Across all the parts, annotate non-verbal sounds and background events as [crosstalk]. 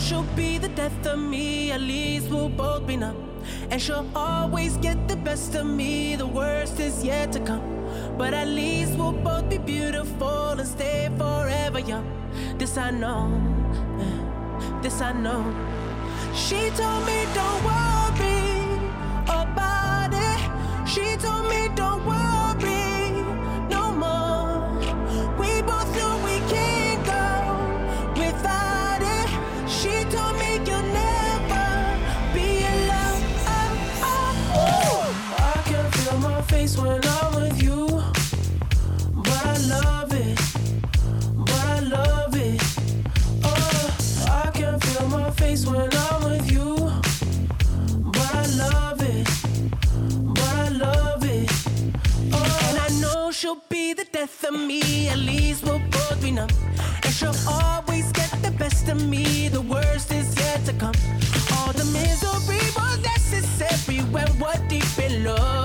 she'll be the death of me, at least we'll both be numb. And she'll always get the best of me, the worst is yet to come. But at least we'll both be beautiful and stay forever young. This I know, this I know. She told me, don't worry. deep in love.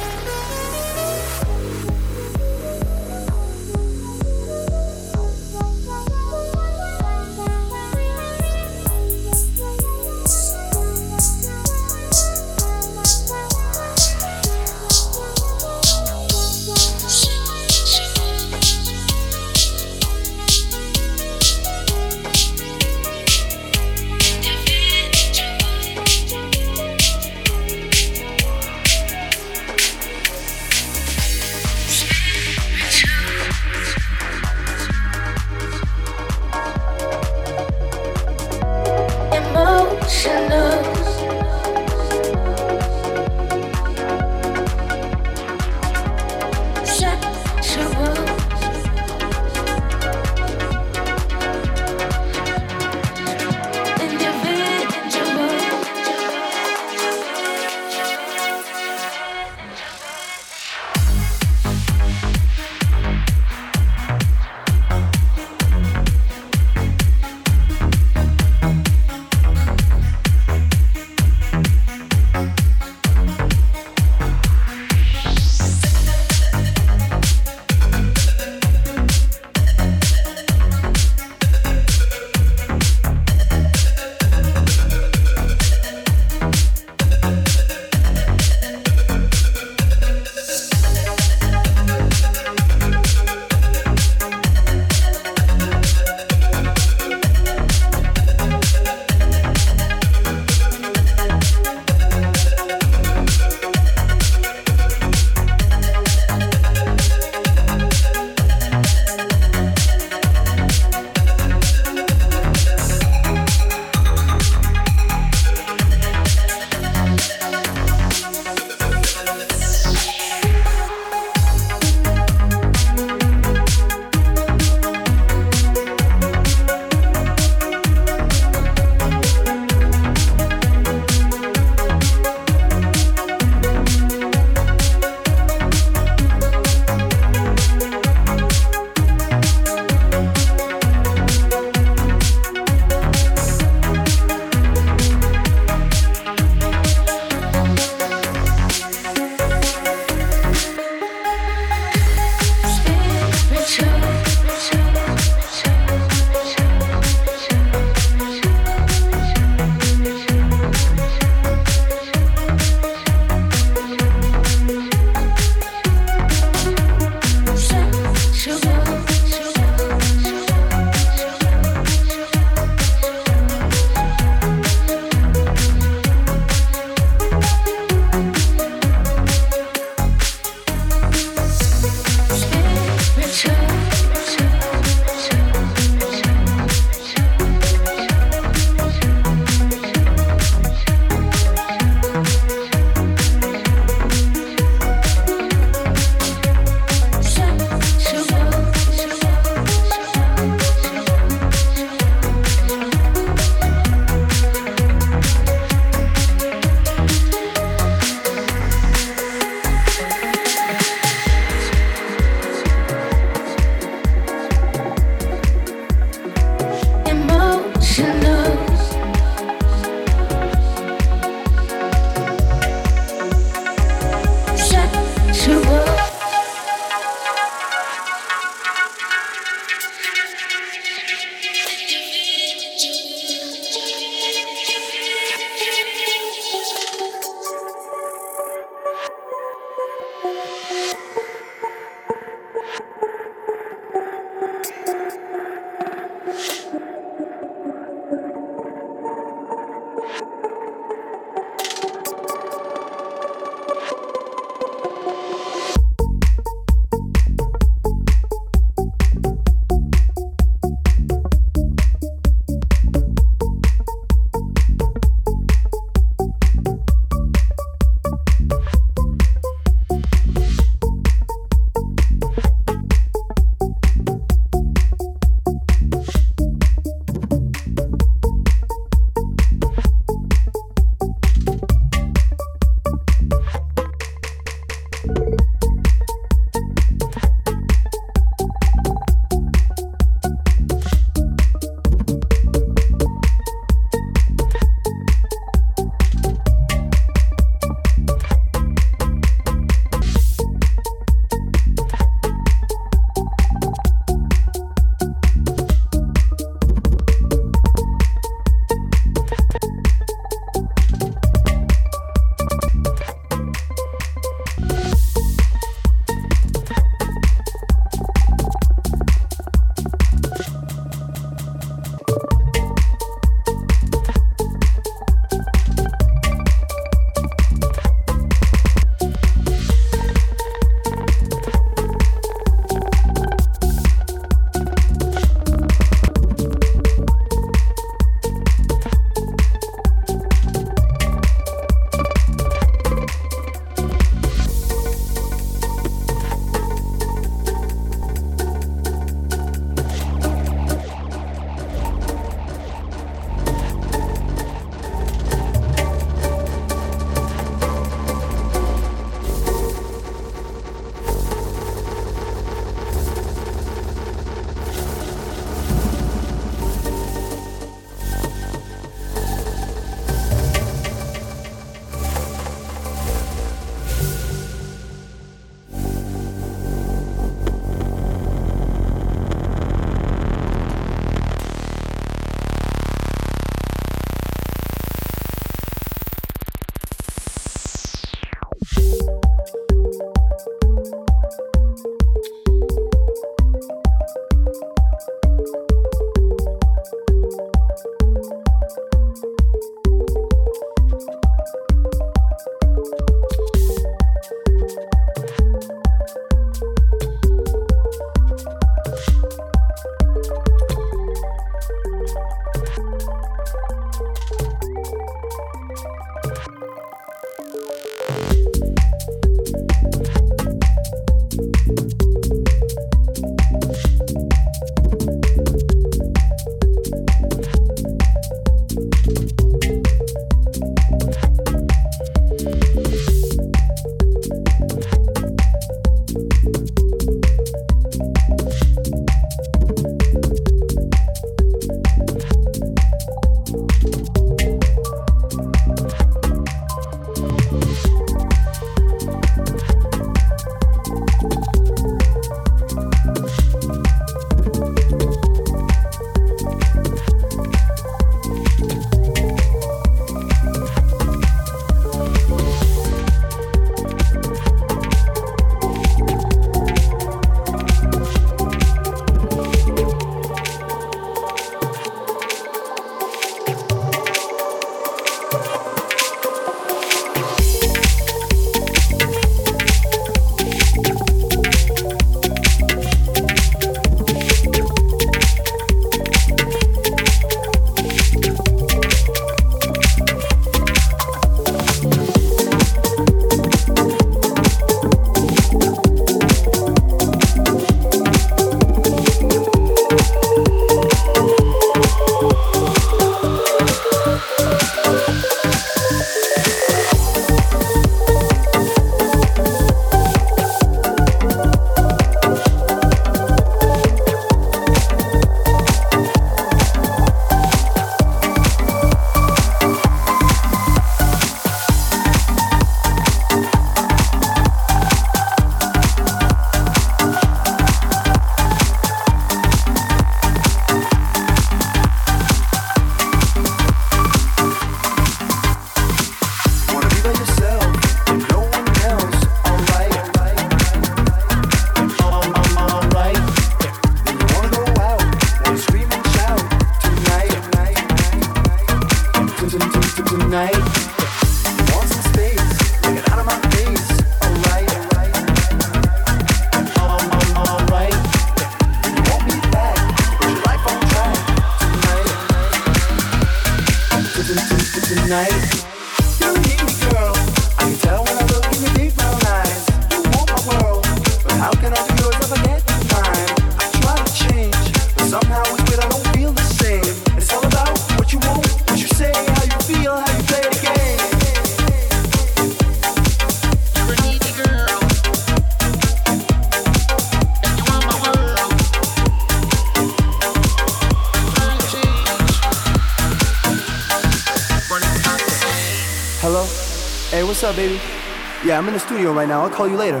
Yeah, I'm in the studio right now. I'll call you later.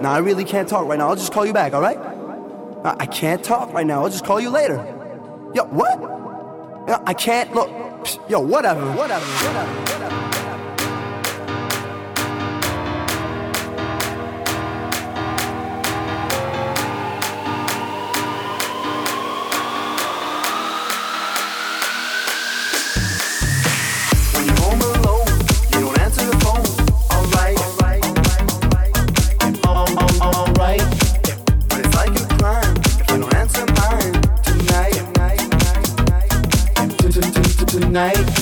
No, I really can't talk right now. I'll just call you back, all right? I can't talk right now. I'll just call you later. Yo, what? I can't. Look. Yo, whatever, whatever, whatever. night.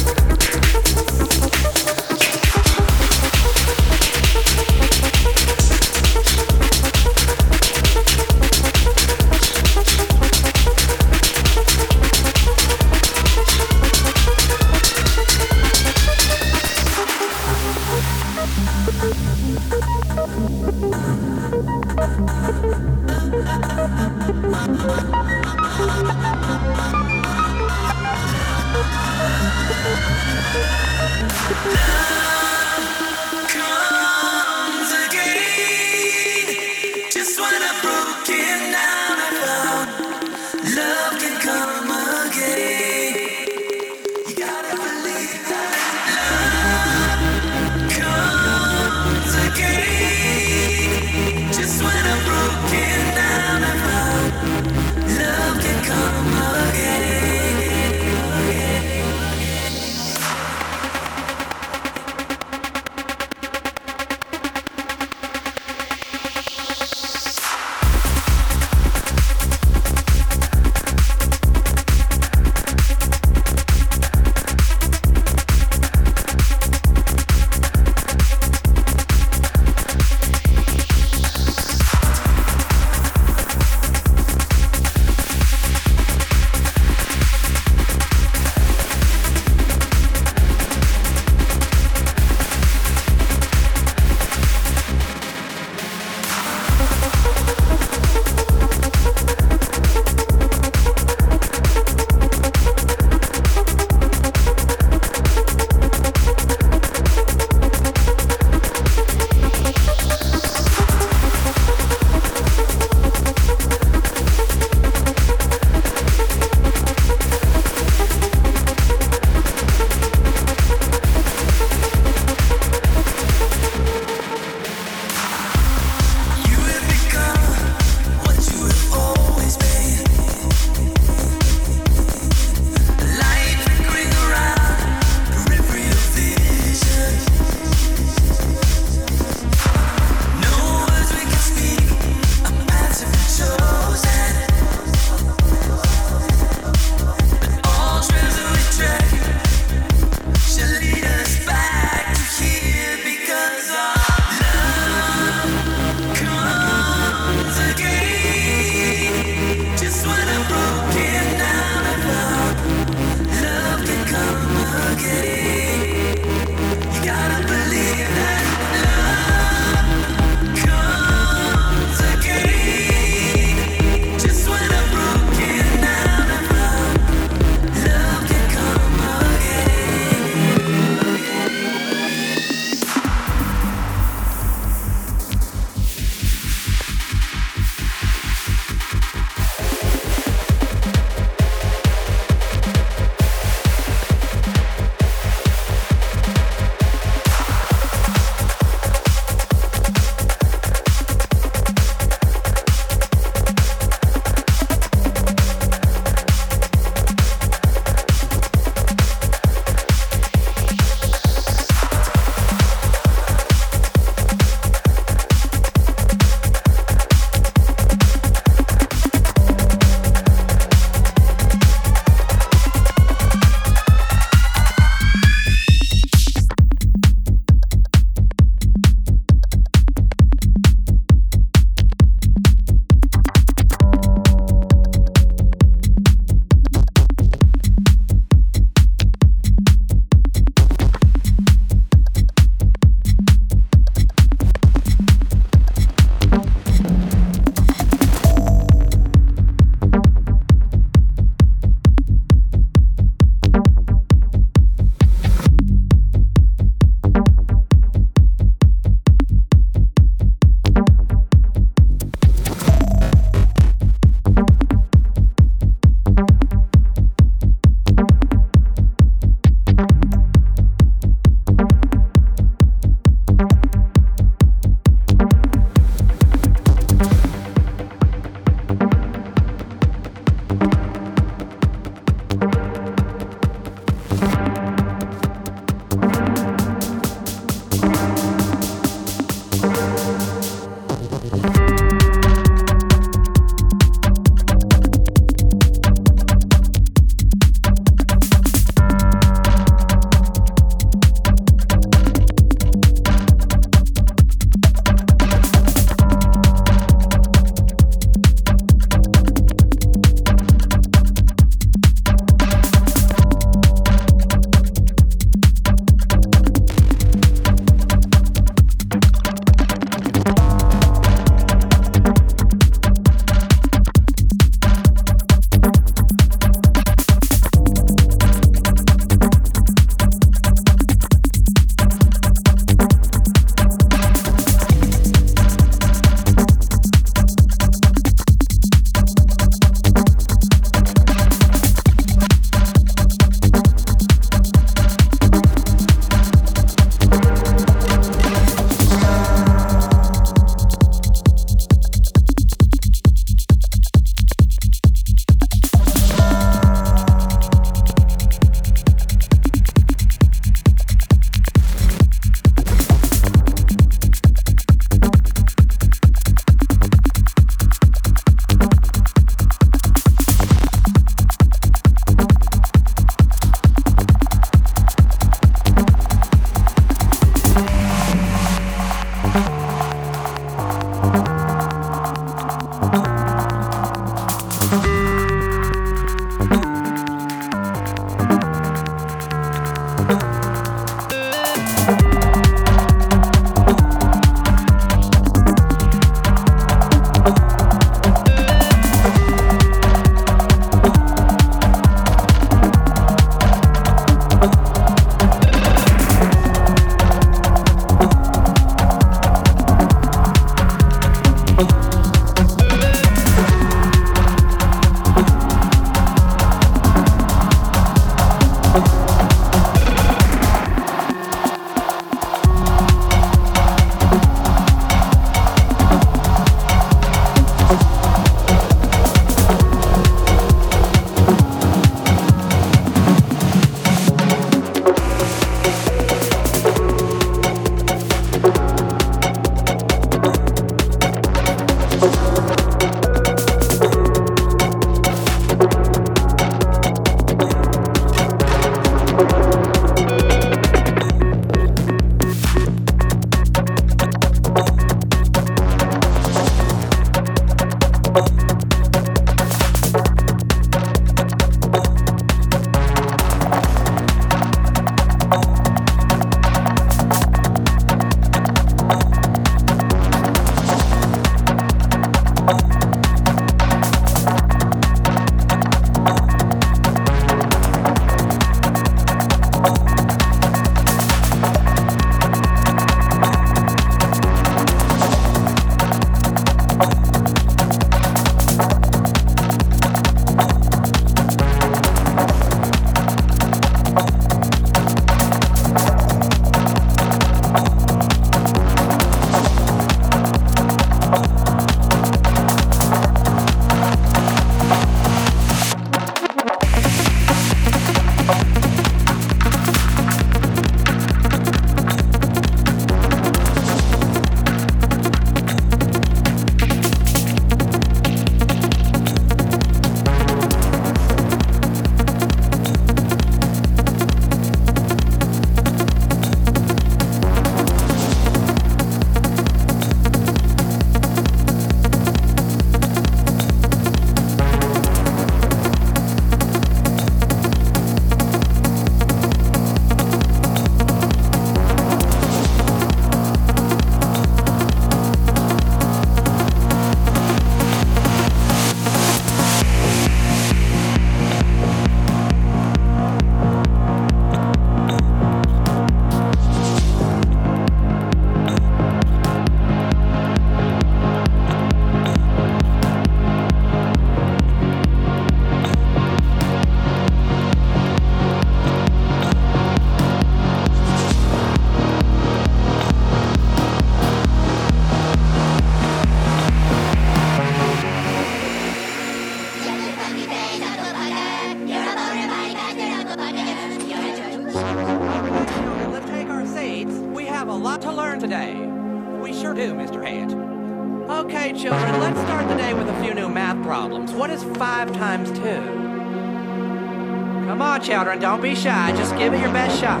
Children, don't be shy. Just give it your best shot.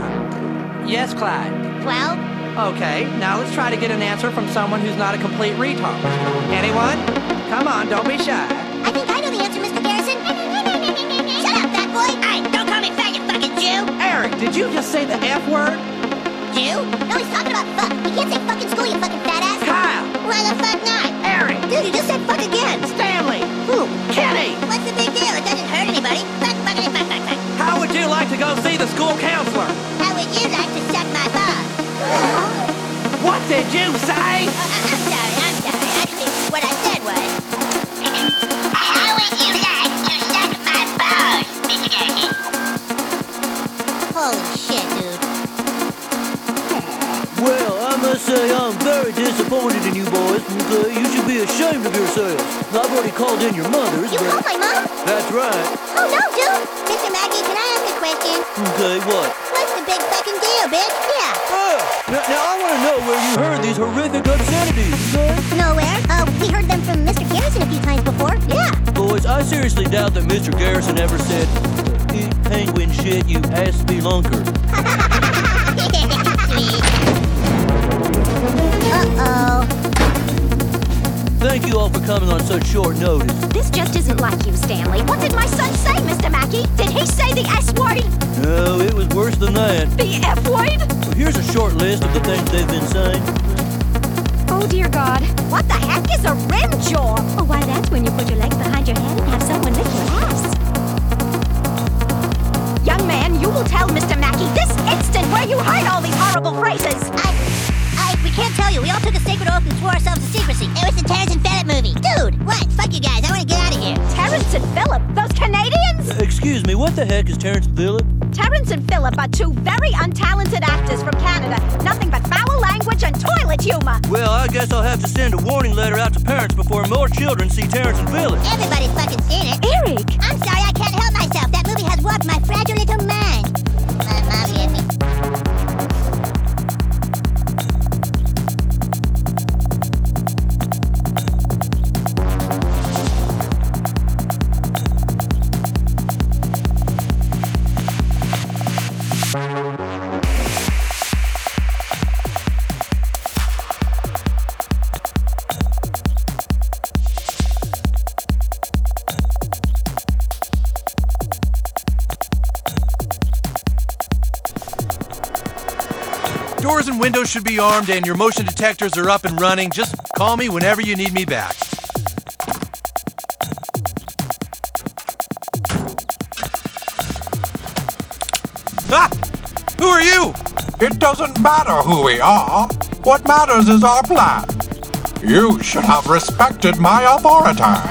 Yes, Clyde. 12? Okay, now let's try to get an answer from someone who's not a complete retard. Anyone? Come on, don't be shy. I think I know the answer, Mr. Garrison. Shut up, fat boy! Hey, don't call me fat, you fucking Jew! Eric, did you just say the F word? Jew? No, he's talking about fuck. You can't say fuck in school, you fucking school counselor? How would you like to suck my balls? What did you say? Uh, uh, I'm sorry, I'm sorry. Actually, what I said was... How would you like to suck my balls, Mr. Garrison? Holy shit, dude. Well, I must say I'm very disappointed in you boys. Okay, you should be ashamed of yourselves. I've already called in your mothers, You called my mom? that's right. Oh, no, dude. Okay, what? What's the big fucking deal, bitch? Yeah. Ah, now, now I want to know where you heard these horrific obscenities. Nowhere. Uh, we heard them from Mr. Garrison a few times before. Yeah. Boys, I seriously doubt that Mr. Garrison ever said, "Eat penguin shit, you ass spelunker." [laughs] Uh-oh. Thank you all for coming on such short notice. This just isn't like you, Stanley. What did my son say, Mr. Mackey? Did he say the S word? No, it was worse than that. The F word? Well, here's a short list of the things they've been saying. Oh, dear God. What the heck is a rim jaw? Oh, why, that's when you put your legs behind your head and have someone lick your ass. Young man, you will tell Mr. Mackey this instant where you heard all these horrible phrases. I, I, we can't tell you. We all took a sacred oath and swore ourselves to secrecy. It was the Terrance and Phillip movie. Dude, what? Fuck you guys. I want to get out of here. Terrance and Phillip, those Canadians? Uh, excuse me, what the heck is Terrance and Phillip? Terrance and Phillip are two very untalented actors from Canada. Nothing but foul language and toilet humor. Well, I guess I'll have to send a warning letter out to parents before more children see Terrance and Phillip. Everybody's fucking seen it. Eric! I'm sorry, I can't help myself. That movie has warped my fragile little windows should be armed, and your motion detectors are up and running. Just call me whenever you need me back. Ah! Who are you? It doesn't matter who we are. What matters is our plan. You should have respected my authority.